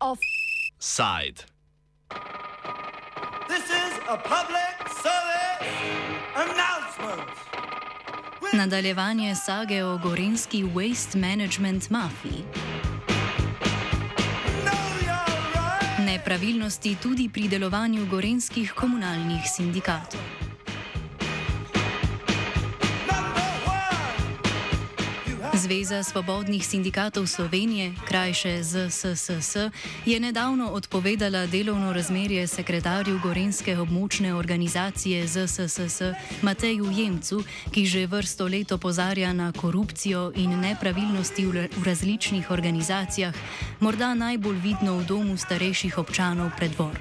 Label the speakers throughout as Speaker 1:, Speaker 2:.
Speaker 1: Offside.
Speaker 2: This is a public service announcement.
Speaker 3: Nadaljevanje sage o gorenski waste management mafiji. Nepravilnosti tudi pri delovanju gorenskih komunalnih sindikatov. Zveza svobodnih sindikatov Slovenije, krajše ZSSS, je nedavno odpovedala delovno razmerje sekretarju Gorenske območne organizacije ZSSS Mateju Jemcu, ki že vrsto let opozarja na korupcijo in nepravilnosti v različnih organizacijah, morda najbolj vidno v domu starejših občanov predvor.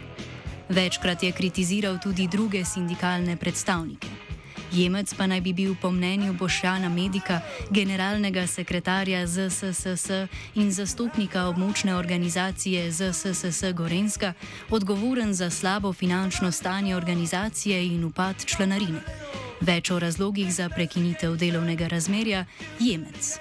Speaker 3: Večkrat je kritiziral tudi druge sindikalne predstavnike. Jemec pa naj bi bil po mnenju Bošjana Medika, generalnega sekretarja ZSSS in zastopnika območne organizacije ZSSS Gorenska, odgovoren za slabo finančno stanje organizacije in upad članarine. Več o razlogih za prekinitev delovnega razmerja Jemec.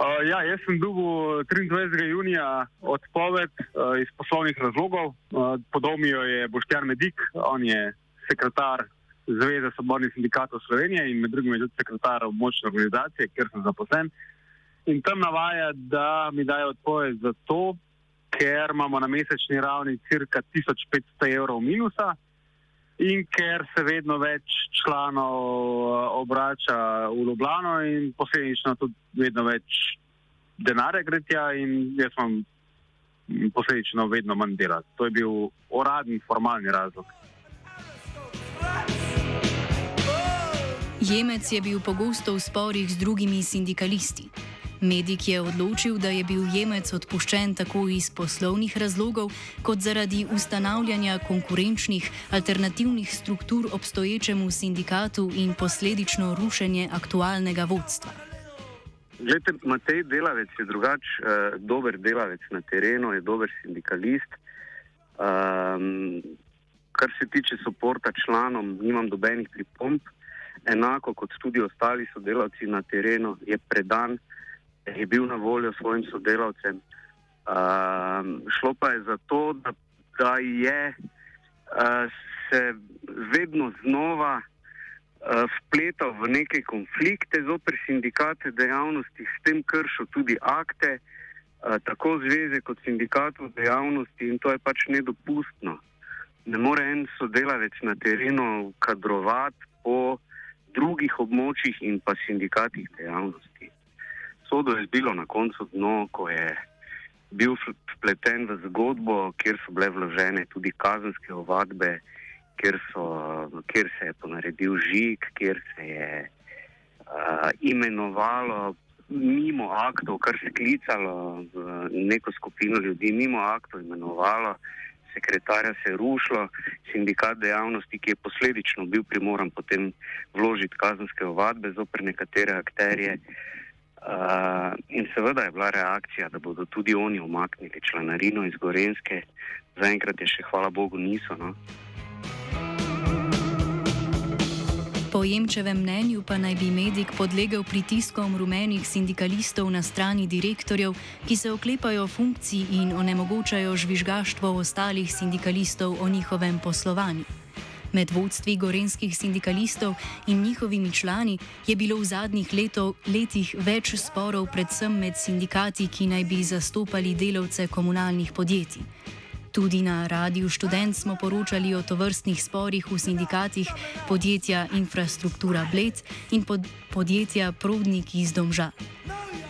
Speaker 4: Uh, ja, jaz sem dobil 23. junija odpoved uh, iz poslovnih razlogov. Uh, Podal mi jo je Boštjan Medik, on je sekretar Zveze svobodnih sindikatov Slovenije in med drugim tudi sekretar območne organizacije, kjer sem zaposlen. In tam navaja, da mi dajo odpoved zato, ker imamo na mesečni ravni cirka 1500 evrov minusa in ker se vedno več članov eh, obrača v Ljubljano in posledično tudi vedno več denarja gre tja in jaz imam posledično vedno manj dela. To je bil uradni, formalni razlog.
Speaker 3: Jemec je bil pogosto v sporih z drugimi sindikalisti. Medik je odločil, da je bil Jemec odpuščen tako iz poslovnih razlogov, kot zaradi ustanavljanja konkurenčnih alternativnih struktur obstoječemu sindikatu in posledično rušenje aktualnega vodstva.
Speaker 5: Glede, Matej delavec je drugač, uh, dober delavec na terenu, je dober sindikalist. Um, kar se tiče podpora članom, nimam dobenih pripomb. Enako kot tudi ostali sodelavci na terenu, je predan, je bil na voljo svojim sodelavcem. Um, šlo pa je za to, da, da je uh, se vedno znova uh, vpletal v neke konflikte zoper sindikate dejavnosti, s tem kršil tudi akte, uh, tako zveze kot sindikatov dejavnosti in to je pač nedopustno. Ne more en sodelavec na terenu kadrovati po drugih območjih in pa sindikatih dejavnosti. Sodo je zbilo na koncu dno, ko je bil vpleten v zgodbo, kjer so bile vložene tudi kazenske ovadbe, kjer, so, kjer se je ponaredil žig, kjer se je uh, imenovalo mimo aktov, kar se je klicalo v neko skupino ljudi, mimo aktov imenovalo, sekretarja se je rušilo, sindikat dejavnosti, ki je posledično bil primoran potem vložiti kazenske ovadbe zoper nekatere akterje. Uh, in seveda je bila reakcija, da bodo tudi oni omaknili članarino iz Gorenske, zaenkrat je še, hvala Bogu, niso. No.
Speaker 3: Po Jemčevem mnenju pa naj bi medik podlegel pritiskom rumenih sindikalistov na strani direktorjev, ki se oklepajo funkcij in onemogočajo žvižgaštvo ostalih sindikalistov o njihovem poslovanju. Med vodstvi gorenskih sindikalistov in njihovimi člani je bilo v zadnjih leto, letih več sporov, predvsem med sindikati, ki naj bi zastopali delavce komunalnih podjetij. Tudi na Radiu Študent smo poročali o tovrstnih sporih v sindikatih podjetja Infrastruktura Bled in pod podjetja Prodnik iz Domža.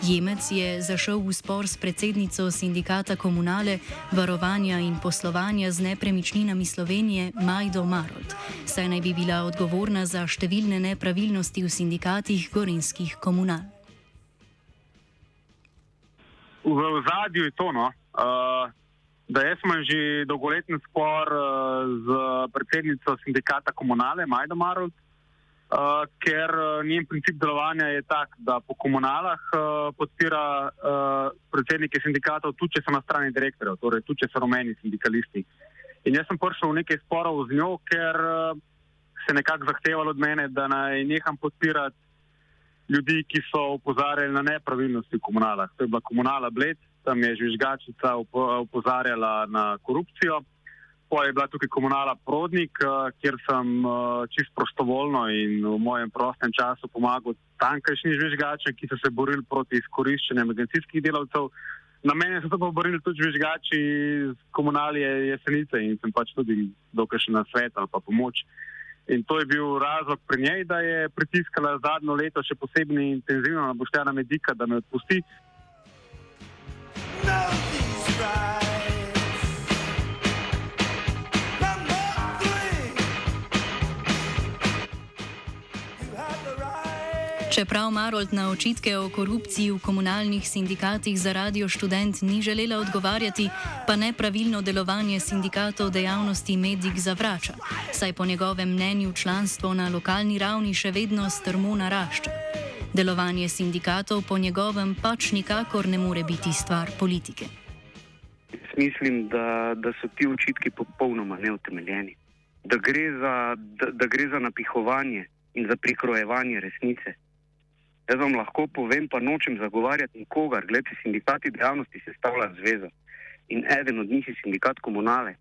Speaker 3: Jemec je zašel v spor s predsednico sindikata komunale, varovanja in poslovanja z nepremičninami Slovenije Majdo Marot, saj naj bi bila odgovorna za številne nepravilnosti v sindikatih gorenskih komunal.
Speaker 4: V ozadju je to, no, uh, da jaz imam že dolgoletni spor uh, z predsednico sindikata komunale Majdo Marot. Uh, ker uh, njen princip delovanja je tak, da po komunalah uh, podpira uh, predsednike sindikatov, tudi če so na strani direktorjev, torej tudi če so rumeni sindikalisti. In jaz sem prišel v nekaj sporov z njo, ker uh, se nekako zahtevalo od mene, da naj neham podpirati ljudi, ki so opozarjali na nepravilnosti v komunalah. To je bila komunala Bled, tam je žvižgačica opozarjala na korupcijo. Pa je bila tukaj komunala Prodnik, eh, kjer sem eh, čisto prostovoljno in v mojem prostem času pomagal tankajšnjim žvižgačem, ki so se borili proti izkoriščanju agencijskih delavcev. Na mene so se pa borili tudi žvižgači iz komunalije Jesenice in sem pač tudi dokaj še na svet ali pa pomoč. In to je bil razlog pri njej, da je pritiskala zadnjo leto še posebej intenzivno na Boštjana Medika, da me odpusti.
Speaker 3: Čeprav Marold na očitke o korupciji v komunalnih sindikatih za radio študent ni želela odgovarjati, pa nepravilno delovanje sindikatov dejavnosti Medik zavrača, saj po njegovem mnenju članstvo na lokalni ravni še vedno strmo narašča. Delovanje sindikatov po njegovem pač nikakor ne more biti stvar politike.
Speaker 5: Mislim, da, da so ti očitki popolnoma neutemeljeni. Da gre, za, da, da gre za napihovanje in za prikrojevanje resnice. Jaz vam lahko povem, pa nočem zagovarjati nikogar. Glede, sindikati dejavnosti se stavlja zveza in eden od njih je sindikat komunale.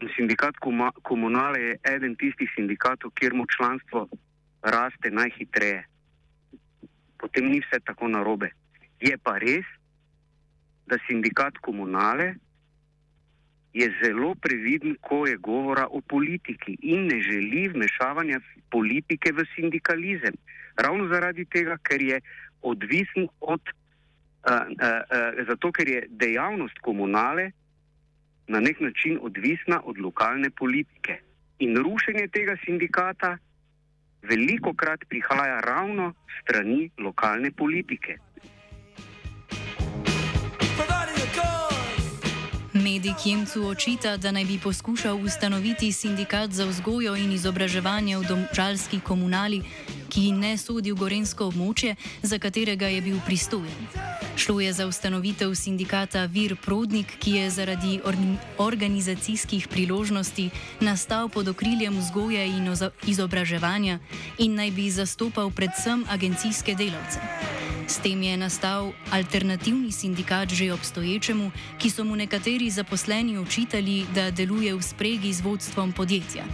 Speaker 5: In sindikat komunale je eden tistih sindikatov, kjer mu članstvo raste najhitreje. Potem ni vse tako narobe. Je pa res, da sindikat komunale je zelo previden, ko je govora o politiki in ne želi vmešavanja politike v sindikalizem. Ravno zaradi tega, ker je odvisen od, uh, uh, uh, zato ker je dejavnost komunale na nek način odvisna od lokalne politike. In rušenje tega sindikata veliko krat prihaja ravno strani lokalne politike.
Speaker 3: Medik Jemcu očita, da naj bi poskušal ustanoviti sindikat za vzgojo in izobraževanje v domžalski komunali, ki ne sodi v gorensko območje, za katerega je bil pristojen. Šlo je za ustanovitev sindikata Vir Prodnik, ki je zaradi organizacijskih priložnosti nastal pod okriljem vzgoje in izobraževanja in naj bi zastopal predvsem agencijske delavce. S tem je nastal alternativni sindikat že obstoječemu, ki so mu nekateri zaposleni očitali, da deluje v spregi z vodstvom podjetja.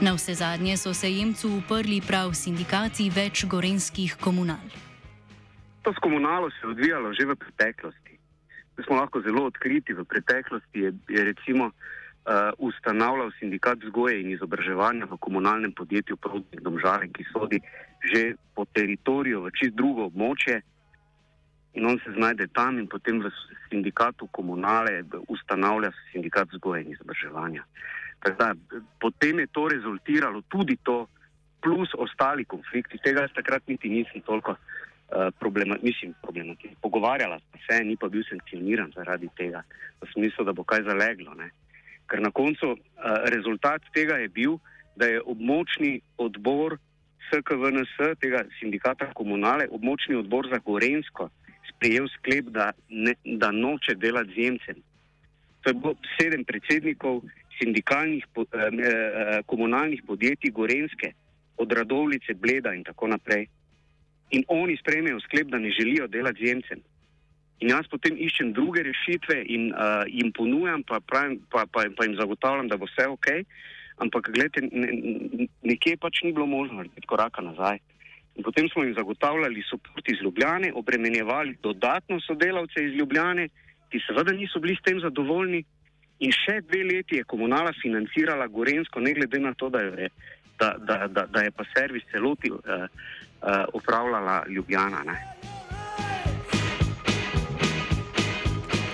Speaker 3: Na vse zadnje so se jemcu uprli prav sindikati več gorenskih komunal.
Speaker 5: To s komunalo se je odvijalo že v preteklosti. Mi smo lahko zelo odkriti. V preteklosti je, je recimo uh, ustanavljal sindikat vzgoje in izobraževanja v komunalnem podjetju Prodnik Domžale, ki sodi že po teritoriju v čist drugo območje in on se znajde tam in potem v sindikatu komunale ustanavlja sindikat vzgoje in izobraževanja. Da, potem je to rezultiralo tudi to, plus ostali konflikti. Tega jaz takrat niti nisem toliko uh, problema, mislim, problematiziral. Pogovarjala sem se, ni pa bil sankcioniran zaradi tega, v smislu, da bo kaj zaleglo. Ne? Ker na koncu uh, rezultat tega je bil, da je območni odbor SKVNS, tega sindikata komunale, območni odbor za Gorensko, sprejel sklep, da, ne, da noče delati z Jemcem. To je bilo sedem predsednikov sindikalnih, eh, eh, komunalnih podjetij Gorenske, od Radovlice, Bleda in tako naprej. In oni sprejmejo sklep, da ne želijo delati z Jemcem. In jaz potem iščem druge rešitve in uh, jim ponujam, pa, pravim, pa, pa, pa jim zagotavljam, da bo vse ok. Ampak, gledajte, ne, nekje pač ni bilo možno narediti koraka nazaj. In potem smo jim zagotavljali podporo iz Ljubljane, obremenjevali dodatno sodelavce iz Ljubljane, ki seveda niso bili s tem zadovoljni. In še dve leti je komunala financirala Gorensko, ne glede na to, da je, da, da, da, da je pa servis celoti uh, uh, upravljala Ljubljana. Ne.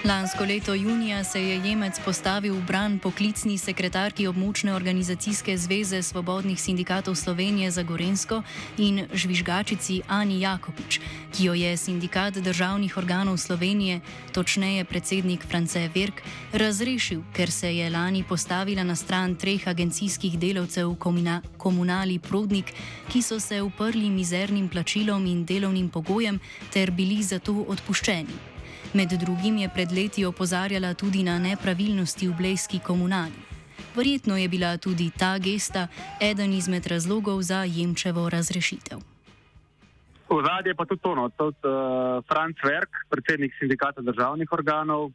Speaker 3: Lansko leto junija se je Jemec postavil v bran poklicni sekretarki območne organizacijske zveze Svobodnih sindikatov Slovenije za Gorensko in žvižgačici Ani Jakopič, ki jo je sindikat državnih organov Slovenije, točneje predsednik France Verk, razrešil, ker se je lani postavila na stran treh agencijskih delavcev v komunali Prodnik, ki so se uprli mizernim plačilom in delovnim pogojem ter bili zato odpuščeni. Med drugim je pred leti opozarjala tudi na nepravilnosti v blejski komunali. Verjetno je bila tudi ta gesta eden izmed razlogov za Jemčevo razrešitev.
Speaker 4: V zadnje pa tudi to, no, tudi uh, Franz Verk, predsednik sindikata državnih organov,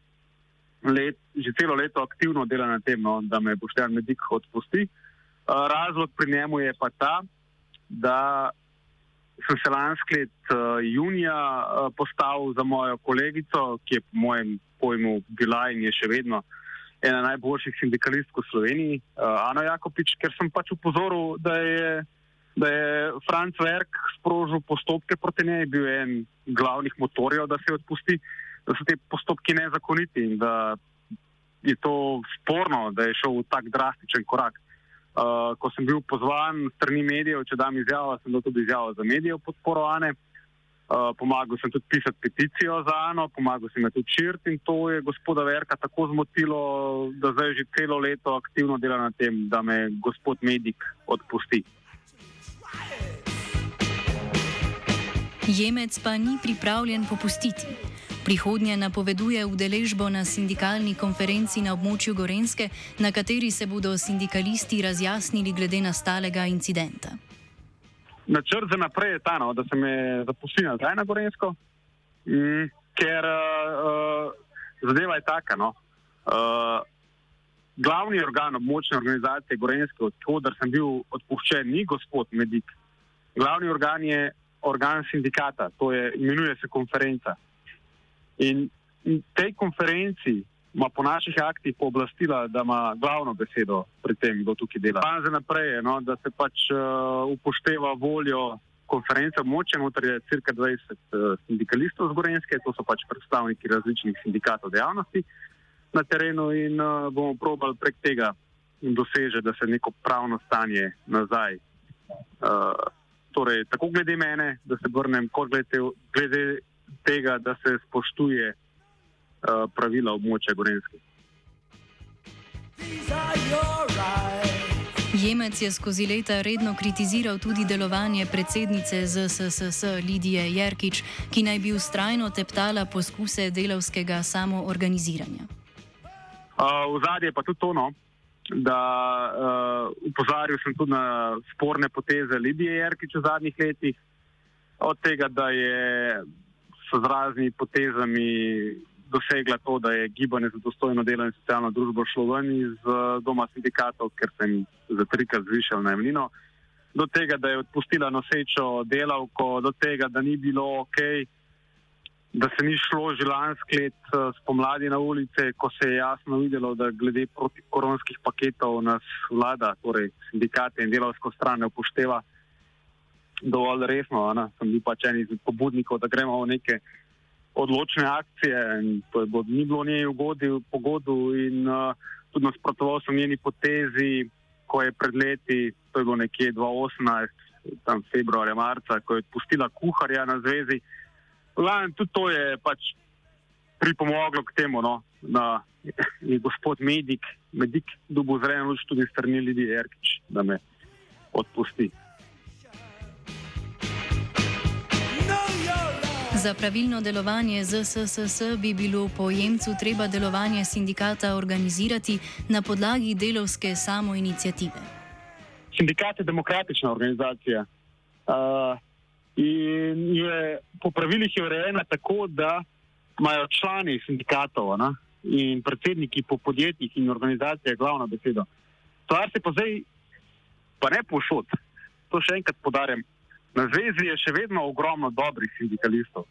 Speaker 4: let, že celo leto aktivno dela na tem, no, da me Boštjan Medik odpusti. Uh, razlog pri njemu je pa ta, da sem se lansko let uh, junija uh, postavil za mojo kolegico, ki je po mojem pojmu bila in je še vedno ena najboljših sindikalistk v Sloveniji, uh, Ana Jakopič, ker sem pač upozoril, da je, da je Franz Verk sprožil postopke proti njej, bil je en glavnih motorjev, da se odpusti, da so te postopki nezakoniti in da je to sporno, da je šel v tak drastičen korak. Uh, ko sem bil pozvan strani medijev, če dam izjavo, sem dal tudi izjavo za medijev podporo Ane. Uh, pomagal sem tudi pisati peticijo za Ano, pomagal sem tudi širt in to je gospoda Verka tako zmotilo, da zdaj že celo leto aktivno dela na tem, da me gospod Medik odpusti.
Speaker 3: Jemec pa ni pripravljen popustiti. Prihodnje napoveduje udeležbo na sindikalni konferenci na območju Gorenske, na kateri se bodo sindikalisti razjasnili glede nastalega incidenta.
Speaker 4: Načrt za naprej je ta, no, da se me zaposli nazaj na Gorensko, mm, ker uh, zadeva je taka. No, uh, glavni organ območne organizacije Gorenske, odkudar sem bil odpuščen, ni gospod Medik. Glavni organ je organ sindikata, to je imenuje se konferenca. In tej konferenci ima po naših aktih pooblastila, da ima glavno besedo pri tem, kdo tukaj dela. Pa za naprej, no, da se pač uh, upošteva voljo konference območja, noter je cirka 20 uh, eh, sindikalistov z Gorenske, to so pač predstavniki različnih sindikatov dejavnosti na terenu in uh, bomo probali prek tega doseže, da se neko pravno stanje nazaj. Uh, torej, tako glede mene, da se vrnem, kot glede, glede tega, da se spoštuje uh, pravila območja Gorenske.
Speaker 3: Jemec je skozi leta redno kritiziral tudi delovanje predsednice ZSSS Lidije Jerkič, ki naj bi ustrajno teptala poskuse delovskega samoorganiziranja.
Speaker 4: Uh, v zadnje pa tudi tono, da uh, upozoril sem tudi na sporne poteze Lidije Jerkič v zadnjih letih, od tega, da je so z raznimi potezami dosegla to, da je gibanje za dostojno delo in socialno družbo šlo ven iz uh, doma sindikatov, ker sem za trikrat zvišal najemnino, do tega, da je odpustila nosečo delavko, do tega, da ni bilo ok, da se ni šlo že lansko let uh, spomladi na ulice, ko se je jasno videlo, da glede protikoronskih paketov nas vlada, torej sindikate in delavsko stran ne upošteva dovolj resno. Ne? Sem bil pač en izmed pobudnikov, da gremo v neke odločne akcije. To je bod, ni bilo njej ugodil pogodu in uh, tudi nasprotoval sem njeni potezi, ko je pred leti, to je bilo nekje 2018, tam februarja, marca, ko je pustila kuharja na zvezi. Lani, tudi to je pač pripomoglo k temu, no, da je gospod Medik, Medik, dubo zrejeno luč tudi strani ljudi, Erkič, da me odpusti.
Speaker 3: Za pravilno delovanje ZSSS bi bilo po jemcu treba delovanje sindikata organizirati na podlagi delovske samoinicijative.
Speaker 4: Sindikat je demokratična organizacija uh, in je po pravilih je urejena tako, da imajo člani sindikatov na, in predsedniki po podjetjih in organizacijah glavno besedo. Stvar se pa zdaj, pa ne pošod, to še enkrat podarjam. Na zvezi je še vedno ogromno dobrih sindikalistov.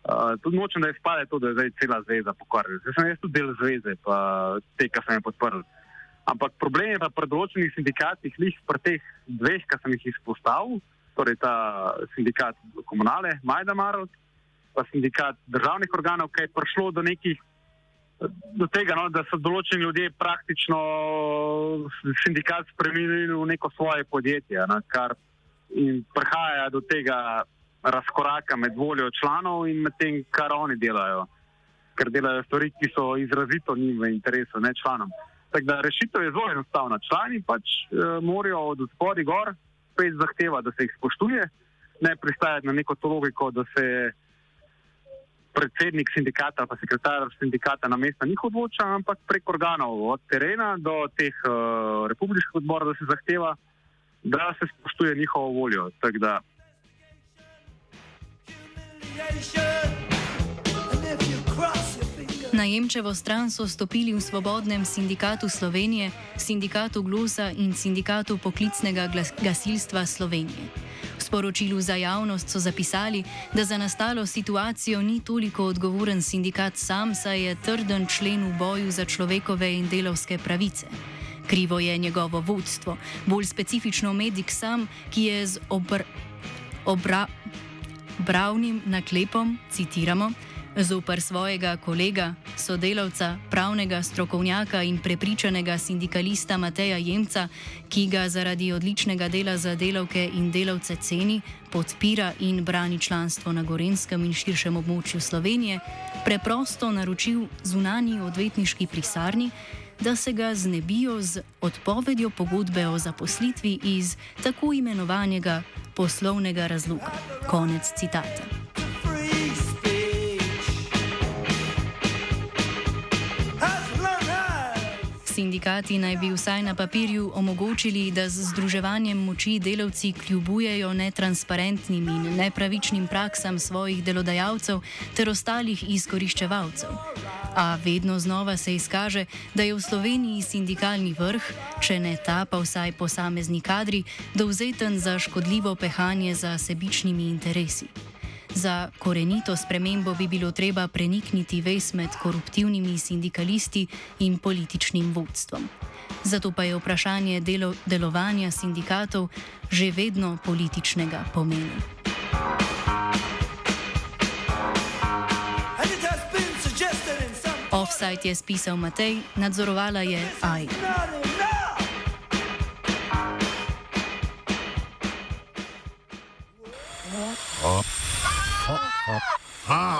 Speaker 4: Uh, tudi nočem, da izpade to, da je zdaj cela zveza pokvarjena. Zdaj sem jaz tudi del zveze, pa te, ki sem jih podprl. Ampak problem je pa pri določenih sindikatih, lih pri teh dveh, ki sem jih izpostavil, torej ta sindikat komunale, Majda Marot, pa sindikat državnih organov, ki je prišlo do nekih. Do tega, no, da so določeni ljudje praktično sindikat spremenili v neko svoje podjetje, na, kar in prihaja do tega razkoraka med voljo članov in med tem, kar oni delajo. Ker delajo stvari, ki so izrazito njim v interesu, ne članom. Tako da rešitev je zelo enostavna. Člani pač e, morajo od spodaj gor spet zahteva, da se jih spoštuje, ne pristajati na neko to logiko, da se predsednik sindikata ali sekretar sindikata na mesta njih odloča, ampak prek organov od terena do teh uh, republiških odborov, da se zahteva, da se spoštuje njihovo voljo.
Speaker 3: Na Jemčevo stran so stopili v Svobodnem sindikatu Slovenije, sindikatu Glosa in sindikatu poklicnega gasilstva Slovenije sporočilu za javnost so zapisali, da za nastalo situacijo ni toliko odgovoren sindikat sam, saj je trden člen v boju za človekove in delovske pravice. Krivo je njegovo vodstvo, bolj specifično medik sam, ki je z obr obra obravnim naklepom, citiramo, Zoper svojega kolega, sodelavca, pravnega strokovnjaka in prepričanega sindikalista Mateja Jemca, ki ga zaradi odličnega dela za delavke in delavce ceni, podpira in brani članstvo na Gorenskem in širšem območju Slovenije, preprosto naročil zunani odvetniški prisarni, da se ga znebijo z odpovedjo pogodbe o zaposlitvi iz tako imenovanega poslovnega razloga. Konec citata. Sindikati naj bi vsaj na papirju omogočili, da z združevanjem moči delavci kljubujejo netransparentnim in nepravičnim praksam svojih delodajalcev ter ostalih izkoriščevalcev. A vedno znova se izkaže, da je v Sloveniji sindikalni vrh, če ne ta, pa vsaj posamezni kadri, dovzeten za škodljivo pehanje za sebičnimi interesi. Za korenito spremembo bi bilo treba prenikniti vez med koruptivnimi sindikalisti in političnim vodstvom. Zato pa je vprašanje delo, delovanja sindikatov že vedno političnega pomena. Offside je spisal Matej, nadzorovala je AI.
Speaker 1: Ha!